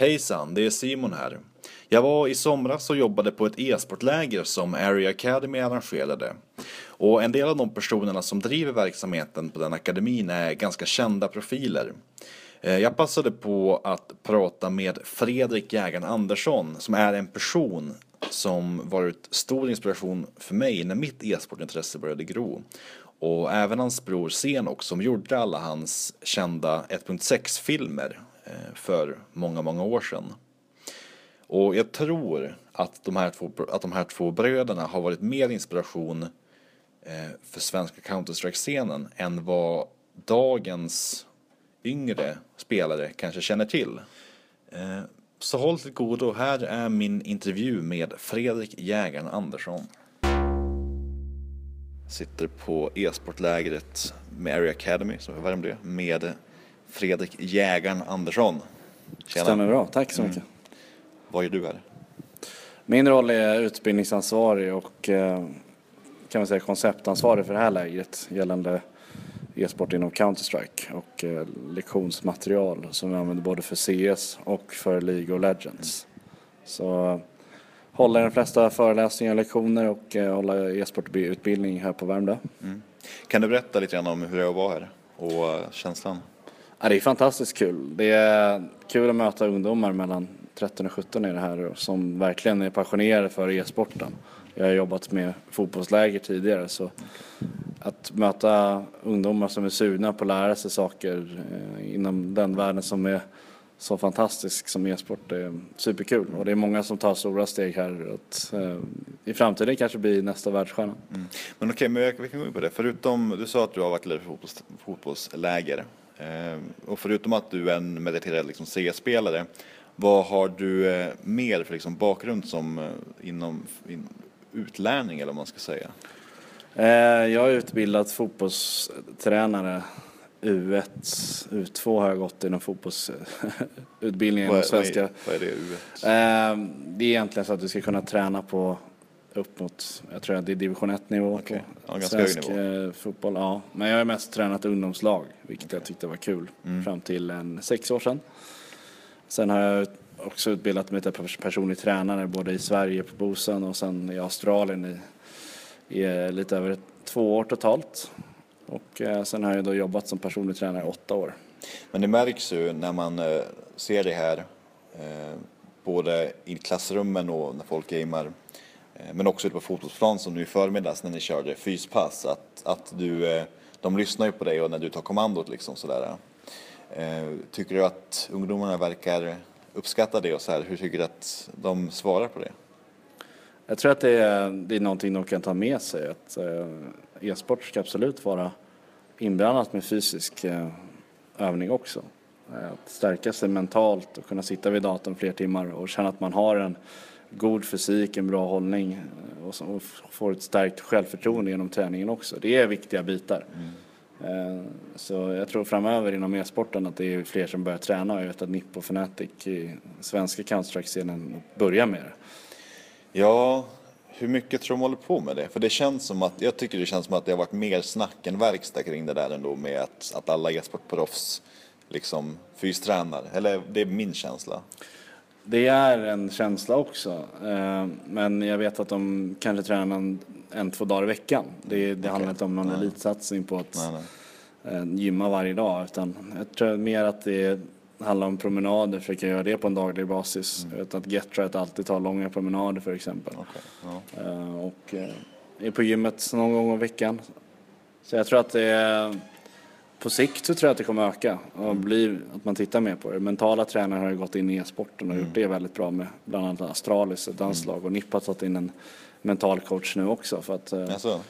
Hejsan, det är Simon här. Jag var i somras och jobbade på ett e-sportläger som Area Academy arrangerade. Och en del av de personerna som driver verksamheten på den akademin är ganska kända profiler. Eh, jag passade på att prata med Fredrik Jägaren Andersson som är en person som varit stor inspiration för mig när mitt e-sportintresse började gro. Och även hans bror Senok som gjorde alla hans kända 1.6-filmer Eh, för många, många år sedan. Och jag tror att de här två, att de här två bröderna har varit mer inspiration eh, för svenska Counter-Strike-scenen än vad dagens yngre spelare kanske känner till. Eh, så håll till godo, här är min intervju med Fredrik Jägaren Andersson. Sitter på e-sportlägret med Area Academy som är Värmdö med Fredrik Jägaren Andersson. Tjena. Stämmer bra, tack så mycket. Mm. Vad gör du här? Min roll är utbildningsansvarig och eh, kan man säga konceptansvarig för det här lägret gällande e-sport inom Counter-Strike och eh, lektionsmaterial som vi använder både för CS och för League of Legends. Så håller de flesta föreläsningar och lektioner och eh, håller e-sportutbildning här på Värmdö. Mm. Kan du berätta lite grann om hur det vara här och känslan? Ja, det är fantastiskt kul. Det är kul att möta ungdomar mellan 13 och 17 är det här som verkligen är passionerade för e-sporten. Jag har jobbat med fotbollsläger tidigare så att möta ungdomar som är sugna på att lära sig saker eh, inom den världen som är så fantastisk som e-sport är superkul och det är många som tar stora steg här att eh, i framtiden kanske bli nästa världsstjärna. Mm. Men okej, okay, men vi kan gå in på det. Förutom, du sa att du har varit ledare för fotbolls, fotbollsläger och förutom att du är en mediterad liksom, C-spelare vad har du eh, mer för liksom, bakgrund som eh, inom in, utlärning eller vad man ska säga? Eh, jag är utbildad fotbollstränare U1, U2 har jag gått inom fotbollsutbildningen. Vad, svenska. Är, vad är det U1? Det är egentligen så att du ska kunna träna på upp mot, jag tror att det är division 1 nivå okay. på ja, svensk nivå. fotboll. Ja. Men jag har mest tränat ungdomslag, vilket okay. jag tyckte var kul, mm. fram till en sex år sedan. Sen har jag också utbildat mig till personlig tränare både i Sverige på Bosön och sen i Australien i, i lite över två år totalt. Och eh, sen har jag då jobbat som personlig tränare i åtta år. Men det märks ju när man eh, ser det här eh, både i klassrummen och när folk gamer Eh, men också ute på fotbollsplan som nu i förmiddags när ni körde fyspass att, att du, eh, de lyssnar ju på dig och när du tar kommandot liksom sådär. Eh, tycker du att ungdomarna verkar uppskatta det och så här, hur tycker du att de svarar på det? Jag tror att det är, det är någonting de kan ta med sig. Att e-sport ska absolut vara inblandat med fysisk övning också. Att stärka sig mentalt och kunna sitta vid datorn fler timmar och känna att man har en god fysik, en bra hållning och, och får ett stärkt självförtroende genom träningen också. Det är viktiga bitar. Mm. Eh, så jag tror framöver inom e-sporten att det är fler som börjar träna jag vet att Nippo Fnatic i svenska Counter-Strike-scenen börjar med det. Ja, hur mycket tror du de håller på med det? För det känns som att, jag tycker det känns som att det har varit mer snack än verkstad kring det där ändå med att, att alla e-sportproffs liksom fystränar. Eller det är min känsla. Det är en känsla också. Eh, men jag vet att de kanske tränar en, en två dagar i veckan. Det, det okay. handlar inte om någon nej. elitsatsning på att nej, nej. Eh, gymma varje dag. Utan jag tror mer att det handlar om promenader, försöka göra det på en daglig basis. Mm. Jag vet att Getright alltid tar långa promenader för exempel. Okay. Ja. Eh, och är på gymmet någon gång i veckan. Så jag tror att det är på sikt så tror jag att det kommer öka och bli att man tittar mer på det. Mentala tränare har ju gått in i e-sporten och mm. gjort det väldigt bra med bland annat Astralis, ett danslag mm. och NIP har tagit in en mental coach nu också för att alltså.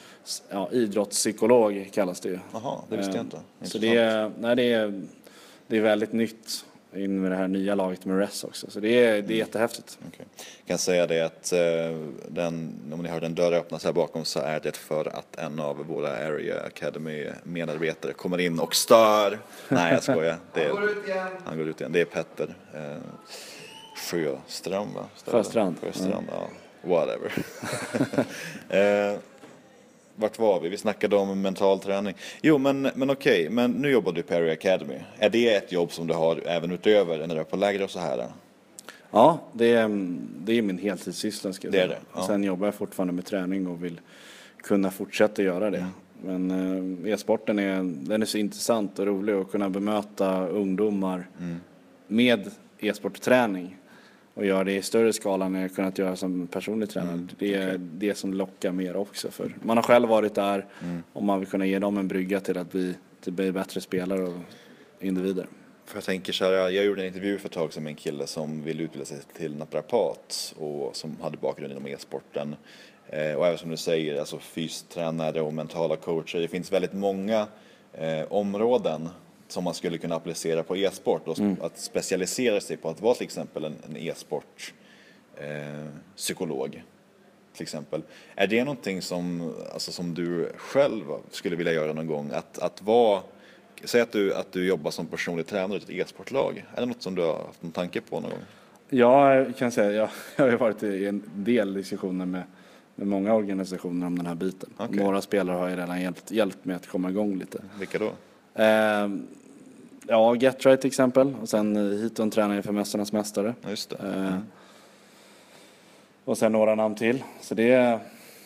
ja, idrottspsykolog kallas det ju. Jaha, det visste jag inte. Så det är, nej, det är, det är väldigt nytt in med det här nya laget med RES också. Så det är, det är mm. jättehäftigt. Okay. Jag kan säga det att eh, den, om ni hör den dörr öppnas här bakom så är det för att en av våra Area Academy medarbetare kommer in och stör. Nej jag skojar. Det är, han går ut igen. Han går ut igen. Det är Petter eh, Sjöström va? Sjöstrand. Sjöstrand, mm. ja. Whatever. eh, vart var vi? Vi snackade om mental träning. Jo, men, men okej, men nu jobbar du på Area Academy. Är det ett jobb som du har även utöver när du är på läger och så här? Ja, det är, det är min heltidssyssla ska jag Det är säga. det, ja. Sen jobbar jag fortfarande med träning och vill kunna fortsätta göra det. Men eh, e-sporten är, den är så intressant och rolig att kunna bemöta ungdomar med e-sportträning och göra det i större skala än jag kunnat göra som personlig tränare. Det är det som lockar mer också. För man har själv varit där och man vill kunna ge dem en brygga till att bli, till att bli bättre spelare och individer. För jag tänker så här, jag gjorde en intervju för ett tag sedan med en kille som ville utbilda sig till naprapat och som hade bakgrund inom e-sporten. Eh, och även som du säger, alltså fystränare och mentala coacher. Det finns väldigt många eh, områden som man skulle kunna applicera på e-sport och att specialisera sig på att vara till exempel en, en e-sport eh, psykolog till exempel. Är det någonting som, alltså, som du själv skulle vilja göra någon gång? Att, att vara, säg att du, att du jobbar som personlig tränare i ett e-sportlag. Är det något som du har haft någon tanke på någon gång? Jag kan säga, jag, jag har varit i en del diskussioner med, med många organisationer om den här biten. Okej. Några spelare har ju redan hjälpt, hjälpt mig att komma igång lite. Vilka då? Eh, ja, Getright till exempel. Och sen eh, Hiton tränar jag för Mästarnas Mästare. Ja, just det. Eh, Och sen några namn till. Så det är,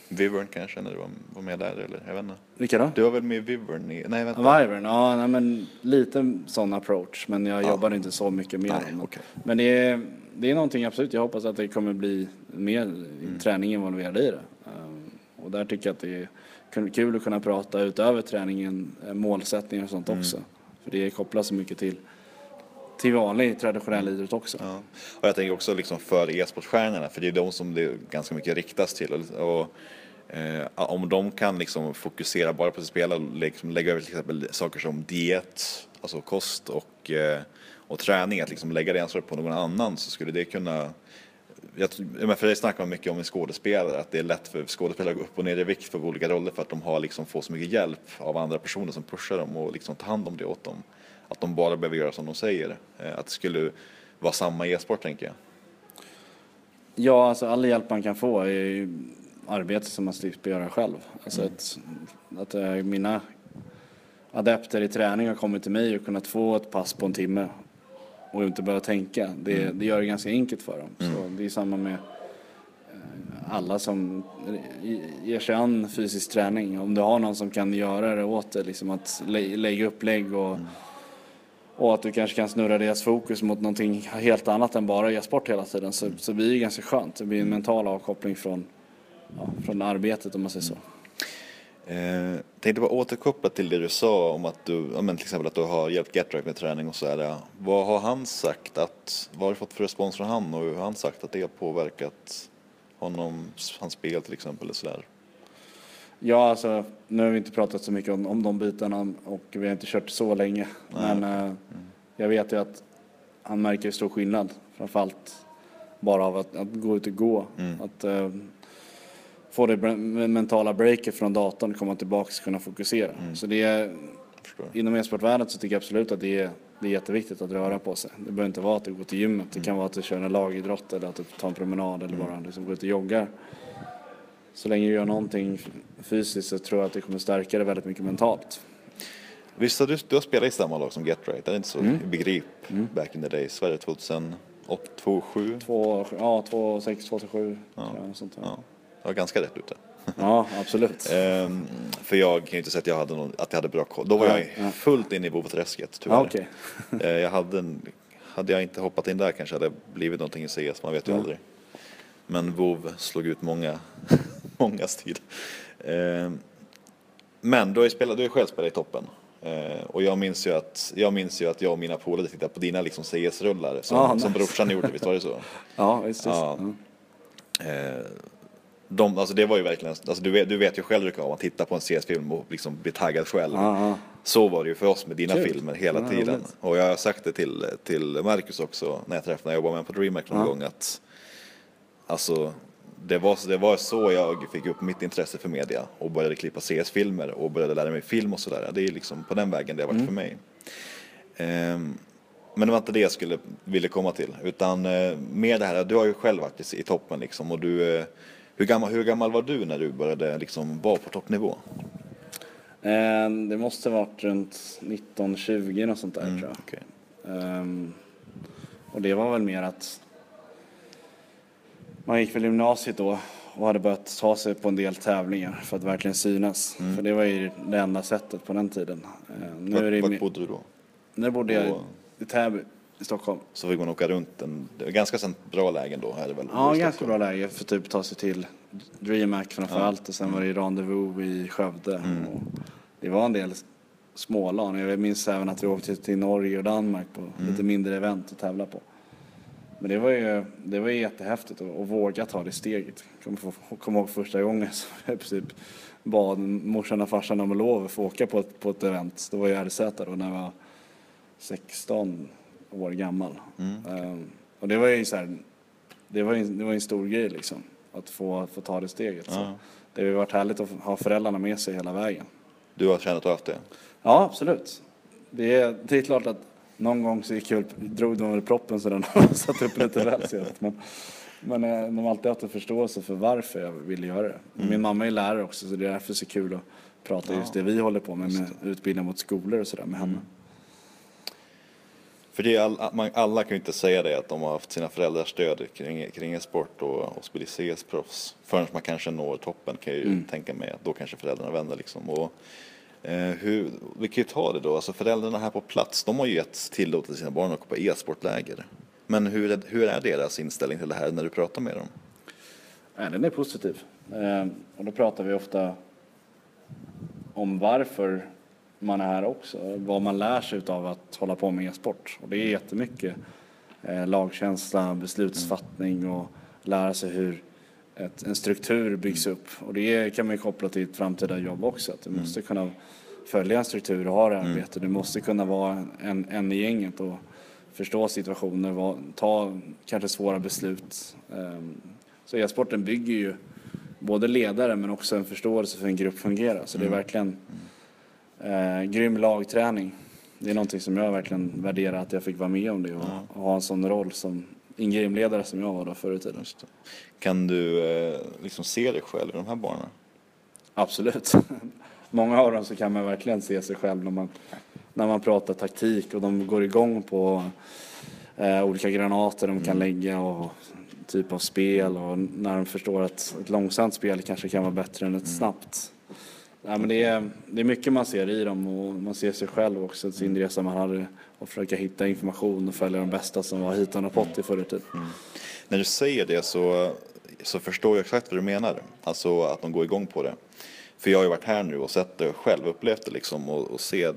Vivern kanske, när du var, med där eller? Jag vet inte. vilka då? Du var väl med i Vivern? I, nej, vänta. Vivern, ja nej, men lite sån approach. Men jag jobbar inte så mycket med Nej, okej. Men det är, det är någonting absolut. Jag hoppas att det kommer bli mer träning involverad i det. Ehm, Och där tycker jag att det är kul- att kunna prata utöver träningen, eh, målsättningar och sånt också. För det kopplar så mycket till, till vanlig traditionell idrott också. Ja. Och jag tänker också liksom för e-sportstjärnorna, för det är de som det ganska mycket riktas till. Och, och, eh, om de kan liksom fokusera bara på sitt spel och liksom lägga över till exempel saker som diet, alltså kost och, eh, och träning, att liksom lägga det ansvaret på någon annan så skulle det kunna jag, för det snackar man mycket om i skådespelare, att det är lätt för skådespelare att gå upp och ner i vikt för olika roller för att de har liksom, får så mycket hjälp av andra personer som pushar dem och liksom tar hand om det åt dem. Att de bara behöver göra som de säger. Eh, Att det skulle vara samma e-sport tänker jag. Ja, alltså all hjälp man kan få är ju arbete som man slipper göra själv. Alltså att, att eh, mina adepter i träning har kommit till mig och kunnat få ett pass på en timme och inte behöva tänka. Det, det gör det ganska enkelt för dem. Så det är samma med eh, alla som ger sig an fysisk träning. Om du har någon som kan göra det åt dig, liksom att lä- lägga upplägg och och att du kanske kan snurra deras fokus mot någonting helt annat än bara e-sport hela tiden så, så blir det ganska skönt. Det blir en mental avkoppling från, ja, från arbetet om man säger så. Eh, tänkte bara återkoppla till det du sa om att du, ja, men till exempel att du har hjälpt Getright med träning och så här. ja. Vad har han sagt att, vad har du fått för respons från han och hur har han sagt att det har påverkat honom, hans spel till exempel eller sådär? Ja, alltså nu har vi inte pratat så mycket om, om de bitarna och vi har inte kört så länge. Men eh, jag vet ju att han märker stor skillnad. Framförallt bara av att, att gå ut och gå. Att eh, få det mentala breaket från datorn och komma tillbaka och kunna fokusera. Så det är, inom e-sportvärlden så tycker jag absolut att det är, det är jätteviktigt att röra på sig. Det behöver inte vara att du går till gymmet. Det kan vara att du kör en lagidrott eller att du tar en promenad eller bara liksom går ut och joggar. Så länge du gör någonting fysiskt så tror jag att det kommer stärka dig väldigt mycket mentalt. Visst har du, du har spelat i samma lag som Getright, är det inte så? Mm. Begrip, back in the days, Sverige 2008, 2007? Två, ja, två, sex, två till sju. Ja. sånt där. Ja, det var ganska rätt ute. ja, absolut. Ehm, för jag kan ju inte säga att jag hade, någon, att jag hade bra koll. Då var jag ja. fullt inne i vovträsket tyvärr. Ja, okej. Eh, jag hade, en, hade jag inte hoppat in där kanske hade det blivit någonting i CS, man vet ju aldrig. Men WoW slog ut många, många tid. Ehm, men du har ju själv spelat i toppen. Eh, och jag minns ju att jag, minns ju att jag och mina polare tittade på dina liksom CS-rullar som, Ja, som nice. brorsan gjorde, visst var det så? Ja, visst. Ja. Ja. De, alltså det var ju verkligen, alltså du, vet, du vet ju själv hur det kan vara, man tittar på en CS-film och liksom blir taggad själv. Ja. Så var det ju för oss med dina Kul. filmer hela Ja, tiden. roligt. Och jag har sagt det till, till Marcus också när jag träffade när jag jobbade med på DreamHack någon Ja. gång att alltså det var, det var så jag fick upp mitt intresse för media och började klippa CS-filmer och började lära mig film och sådär. Det är liksom på den vägen det har varit Mm. för mig. Ehm, men det var inte det jag skulle, ville komma till. Utan eh, mer det här, du har ju själv varit i, i toppen liksom. Och du, eh, hur, gammal, hur gammal var du när du började liksom vara på toppnivå? Eh, Det måste ha varit runt 1920 och sånt där tror jag. Okej. Ehm, och det var väl mer att man gick väl gymnasiet då och hade börjat ta sig på en del tävlingar för att verkligen synas. Mm. För det var ju det enda sättet på den tiden. Eh, nu var, är det vart bodde du då? Nu bodde jag i Täby i Stockholm. Så fick man åka runt en, ganska bra lägen då? Är det väl, ja, ganska bra läge för typ ta sig till DreamHack framför ja. allt och sen var det Rendezvous i Skövde. Mm. det var en del smålan. Jag minns även att vi åkte till Norge och Danmark på mm. lite mindre event att tävla på. Men det var ju, det var ju jättehäftigt att, att våga ta det steget. Jag kommer kom ihåg första gången som jag i princip bad morsan och farsan om lov att få åka på ett, på ett event. Det var i RZ då när jag var 16 år gammal. Mm. Um, och det var ju så här, det var ju, det var en stor grej liksom. Att få, få ta det steget. Ja. Så det har varit härligt att ha föräldrarna med sig hela vägen. Du har känt att du haft det? Ja, absolut. Det är, det är klart att någon gång så gick jag, drog de väl proppen så den satt upp lite väl sent. Men, men eh, de har alltid haft en förståelse för varför jag ville göra det. Mm. Min mamma är lärare också så det är därför så kul att prata ja. just det vi håller på med, med utbildning mot skolor och sådär med henne. Mm. För det all, man, alla kan ju inte säga det att de har haft sina föräldrars stöd kring, kring en sport och, och bli CS-proffs förrän man kanske når toppen kan jag ju mm. tänka mig att då kanske föräldrarna vänder liksom. Och, eh, hur, vi kan ju ta det då, alltså föräldrarna här på plats, de har ju gett tillåtelse till sina barn att gå på e-sportläger. Men hur är, hur är deras inställning till det här när du pratar med dem? Ja, den är positiv. Eh, och då pratar vi ofta om varför man är här också. Vad man lär sig av att hålla på med e-sport. Och det är jättemycket eh, lagkänsla, beslutsfattning och lära sig hur ett, en struktur byggs upp. Och det kan man ju koppla till ett framtida jobb också. Att du mm. måste kunna följa en struktur och ha det arbetet. Du måste kunna vara en, en i gänget och förstå situationer, ta kanske svåra beslut. Ehm, så e-sporten bygger ju både ledare men också en förståelse för hur en grupp fungerar. Så det är mm. verkligen Eh, grym lagträning. Det är någonting som jag verkligen värderar att jag fick vara med om det och, ja. och ha en sån roll som en gymledare som jag var då förr i tiden. Kan du eh, liksom se dig själv i de här barnen? Absolut. Många av dem så kan man verkligen se sig själv när man, när man pratar taktik och de går igång på eh, olika granater de kan mm. lägga och typ av spel och när de förstår att ett långsamt spel kanske kan vara bättre än ett mm. snabbt. Ja, men det, är, det är mycket man ser i dem och man ser sig själv också, sin resa man hade och försöka hitta information och följa de bästa som var hit och i förr i tiden. Mm. När du säger det så, så förstår jag exakt vad du menar, alltså att de går igång på det. För jag har ju varit här nu och sett det själv, upplevt det liksom och, och se.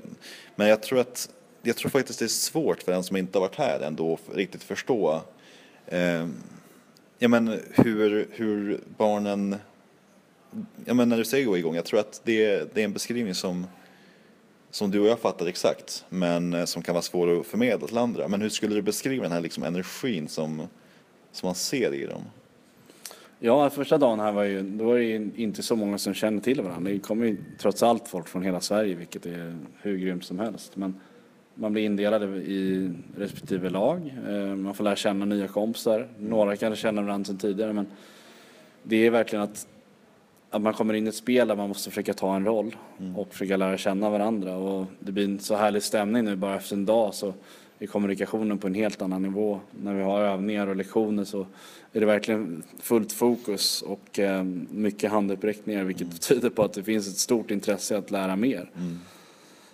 Men jag tror att jag tror faktiskt det är svårt för den som inte har varit här ändå att riktigt förstå eh, ja, men hur, hur barnen ja, men när du säger gå igång, jag tror att det, det är en beskrivning som, som du och jag fattar exakt, men eh, som kan vara svår att förmedla till andra. Men hur skulle du beskriva den här liksom energin som, som man ser i dem? Ja, första dagen här var ju, då var det ju inte så många som kände till varandra. Det kommer ju trots allt folk från hela Sverige, vilket är hur grymt som helst. Men man blir indelade i respektive lag. Eh, man får lära känna nya kompisar. Några kanske känner varandra sedan tidigare, men det är verkligen att att man kommer in i ett spel där man måste försöka ta en roll mm. och försöka lära känna varandra. Och det blir en så härlig stämning nu bara efter en dag så är kommunikationen på en helt annan nivå. När vi har övningar och lektioner så är det verkligen fullt fokus och eh, mycket handuppräckningar vilket mm. tyder på att det finns ett stort intresse att lära mer. Mm.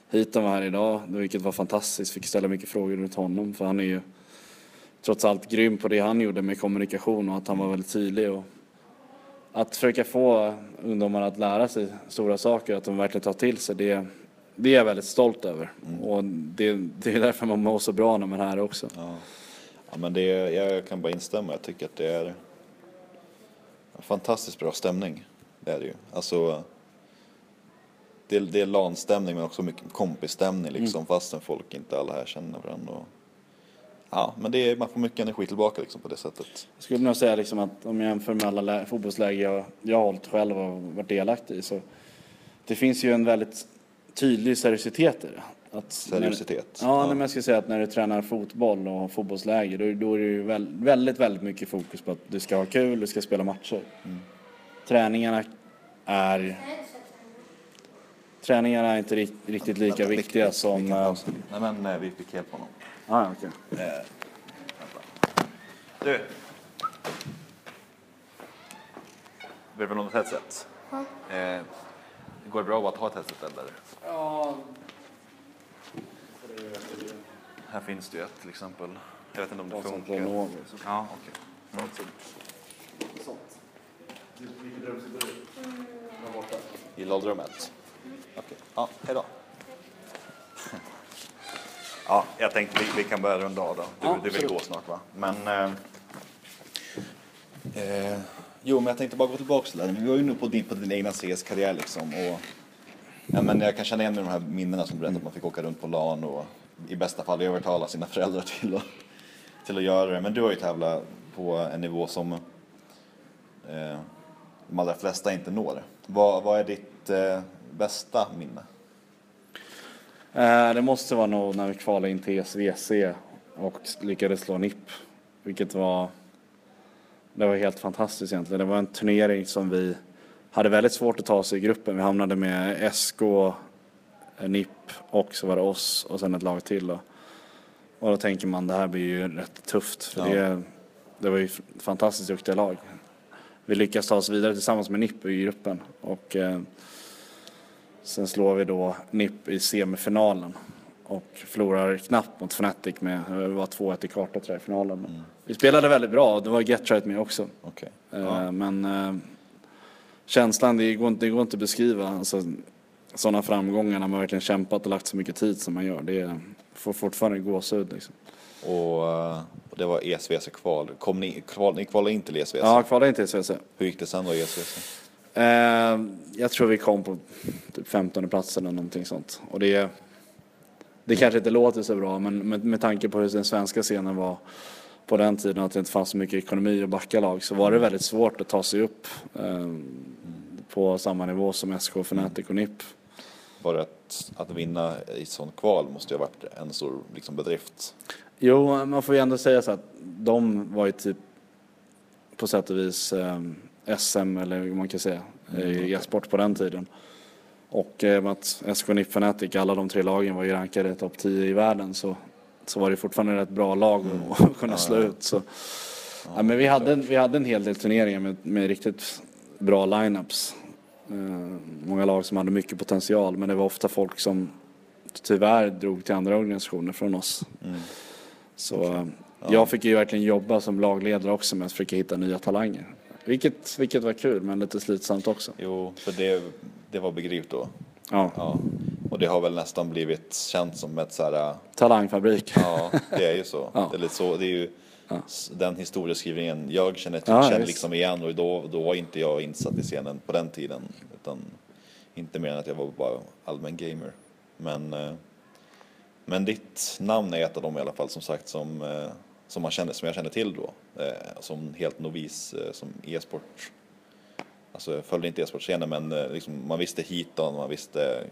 Hiton var här idag, vilket var fantastiskt. Fick ställa mycket frågor runt honom för han är ju trots allt grym på det han gjorde med kommunikation och att han var väldigt tydlig. Och att försöka få ungdomar att lära sig stora saker, att de verkligen tar till sig, det, det är jag väldigt stolt över. Mm. Och det, det, är därför man mår så bra när man är här också. Ja. ja men det, jag kan bara instämma. Jag tycker att det är fantastiskt bra stämning. Det är det ju. Alltså, det, det är LAN-stämning men också mycket kompisstämning liksom, mm. fastän folk inte alla här känner varandra. Och, Ja, men det är, man får mycket energi tillbaka liksom på det sättet. Jag skulle nog säga liksom att om jag jämför med alla fotbollsläger jag, jag har hållit själv och varit delaktig i så det finns ju en väldigt tydlig seriositet i det. Att seriositet? När, ja, ja. Men jag skulle säga att när du tränar fotboll och fotbollsläger då, då är det ju väldigt, väldigt mycket fokus på att du ska ha kul, du ska spela matcher. Mm. Träningarna är Träningarna är inte riktigt lika viktiga som... Nej men eh, vi fick hjälp honom. Ah, okay. Du. Vill du något headset? Ja. Eh, går det bra att ha ett headset eller? Ja. Här finns det ju ett till exempel. Jag vet inte om det funkar. Lenovo. Ja, okej. Mm. Sånt. I låldrummet? Okej. Ja, hejdå. Ja, jag tänkte vi, vi kan börja runda av då. Du, Ja, du vill gå snart va? Men... Eh, eh, jo, men jag tänkte bara gå tillbaka till det. Vi var ju inne på din, på din egna CS-karriär liksom. Och, ja, men jag kan känna igen mig de här minnena som berättade att man fick åka runt på LAN och i bästa fall övertala sina föräldrar till att, till att göra det. Men du har ju tävlat på en nivå som eh, de allra flesta inte når. Vad, vad är ditt eh, bästa minne? Eh, Det måste vara nog när vi kvalade in till SVC och lyckades slå NIP. Vilket var, det var helt fantastiskt egentligen. Det var en turnering som vi hade väldigt svårt att ta oss i gruppen. Vi hamnade med SK, NIP och så var det oss och sen ett lag till. Då. Och då tänker man det här blir ju rätt tufft. För Ja. det, det var ju fantastiskt duktiga lag. Vi lyckas ta oss vidare tillsammans med NIP i gruppen. Och, eh, Sen slår vi då NIP i semifinalen och förlorar knappt mot Fnatic med, det var 2-1 i karta tror jag i finalen. Men Vi spelade väldigt bra det var Getright med också. Okej. Eh, Men eh, känslan, det går, inte, det går inte att beskriva. Alltså, sådana framgångar när man verkligen kämpat och lagt så mycket tid som man gör. Det får fortfarande gåshud liksom. Och, eh, och det var ESVC kval. Kom ni, kval, ni kvalade in till ESVC? Ja, kvalade inte till SVC. Hur gick det sen då i ESVC? Eh, jag tror vi kom på typ 15 plats eller någonting sånt. Och det, det kanske inte låter så bra men med, med tanke på hur den svenska scenen var på den tiden att det inte fanns så mycket ekonomi och backa lag så var det väldigt svårt att ta sig upp eh, på samma nivå som SK, Fnatic och NIP. Var det att, att vinna i ett sånt kval måste ju ha varit en stor liksom, bedrift. Jo, man får ju ändå säga så att de var ju typ på sätt och vis eh, SM eller hur man kan säga i e-sport på den tiden. Och eh, med att SK NIP Fnatic, alla de tre lagen var ju rankade topp 10 i världen så, så var det fortfarande ett bra lag att kunna slå ut. Så. Ja, men vi, hade, vi hade en hel del turneringar med, med riktigt bra lineups. Eh, många lag som hade mycket potential men det var ofta folk som tyvärr drog till andra organisationer från oss. Så eh, jag fick ju verkligen jobba som lagledare också med att försöka hitta nya talanger. Vilket, vilket var kul men lite slitsamt också. Jo, för det, det var begripligt då. Ja, Ja. Och det har väl nästan blivit känt som ett så här, talangfabrik. ja, det är ju så. Ja. Det är lite så, det är ju den historieskrivningen jag känner, Ja, känner liksom igen och då, då var inte jag insatt i scenen på den tiden. Utan inte mer än att jag var bara allmän gamer. Men, eh, men ditt namn är ett av dem i alla fall som sagt som, eh, som, man kände, som jag kände till då. Eh, Som helt novis eh, som e-sport. Alltså jag följde inte e-sportscenen men eh, liksom, man visste Hiton, man visste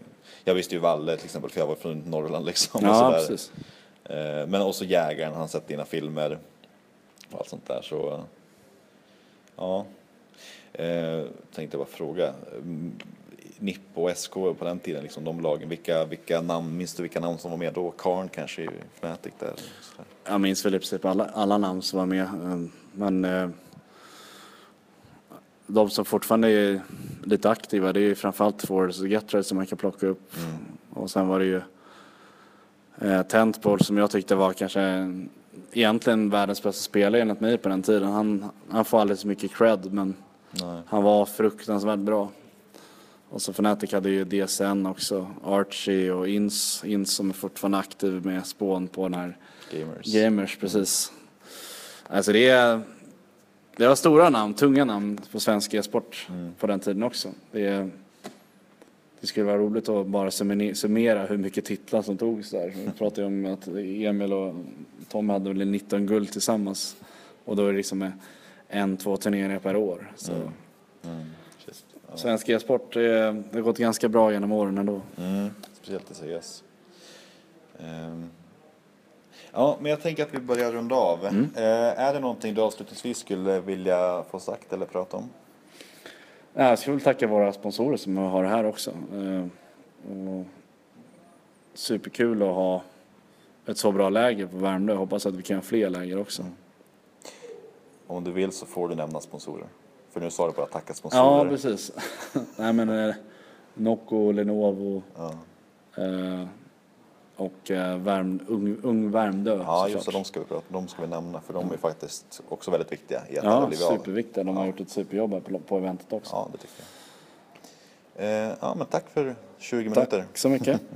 Jag visste ju Valle till exempel för jag var från Norrland liksom. och Ja, sådär. precis. Men också Jägaren, han sett dina filmer och allt sånt där så ja. Eh, tänkte bara fråga. Mm, NIP och SK på den tiden, liksom, de lagen, vilka, vilka namn, minns du vilka namn som var med då? Karn kanske i Fnatic där? Jag minns väl i princip alla, alla namn som var med. eh, Men eh, de som fortfarande är lite aktiva det är ju framförallt Forrest och Getter som man kan plocka upp. Och sen var det ju eh, som jag tyckte var kanske egentligen världens bästa spelare enligt mig på den tiden. Han, han får alldeles så mycket cred men Nej. han var fruktansvärt bra. Och så Fnatic hade ju DSN också, Archie och Ins, Ins som är fortfarande aktiv med spån på den här Gamers. Gamers, precis. Alltså det är, det var stora namn, tunga namn på svensk e-sport på den tiden också. Det, är, det skulle vara roligt att bara summera- hur mycket titlar som togs där. Vi pratade ju om att Emil och Tom hade väl 19 guld tillsammans. Och då är det liksom en, två turneringar per år. Så Mm. Shit. Svensk e-sport, det, det har gått ganska bra genom åren ändå. Mm. Speciellt i CS. Ehm. Ja, men jag tänker att vi börjar runda av. Mm. Eh, är det någonting du avslutningsvis skulle vilja få sagt eller prata om? Ja, Jag skulle väl tacka våra sponsorer som har det här också. Eh, Och superkul att ha ett så bra läger på Värmdö. Jag hoppas att vi kan ha fler läger också. Om du vill så får du nämna sponsorer. För nu sa du bara tacka sponsorer. Ja, precis. Nej men eh, Nocco, Lenovo Ja. eh, och eh, Värm, Ung, Ung Värmdö Ja, just det, de ska, vi prata, de ska vi nämna för de är faktiskt också väldigt viktiga i att Ja, blivit av. superviktiga. De har gjort ett superjobb här på, på eventet också. Ja, det tycker jag. Eh, ja, men tack för 20 minuter. Tack så mycket.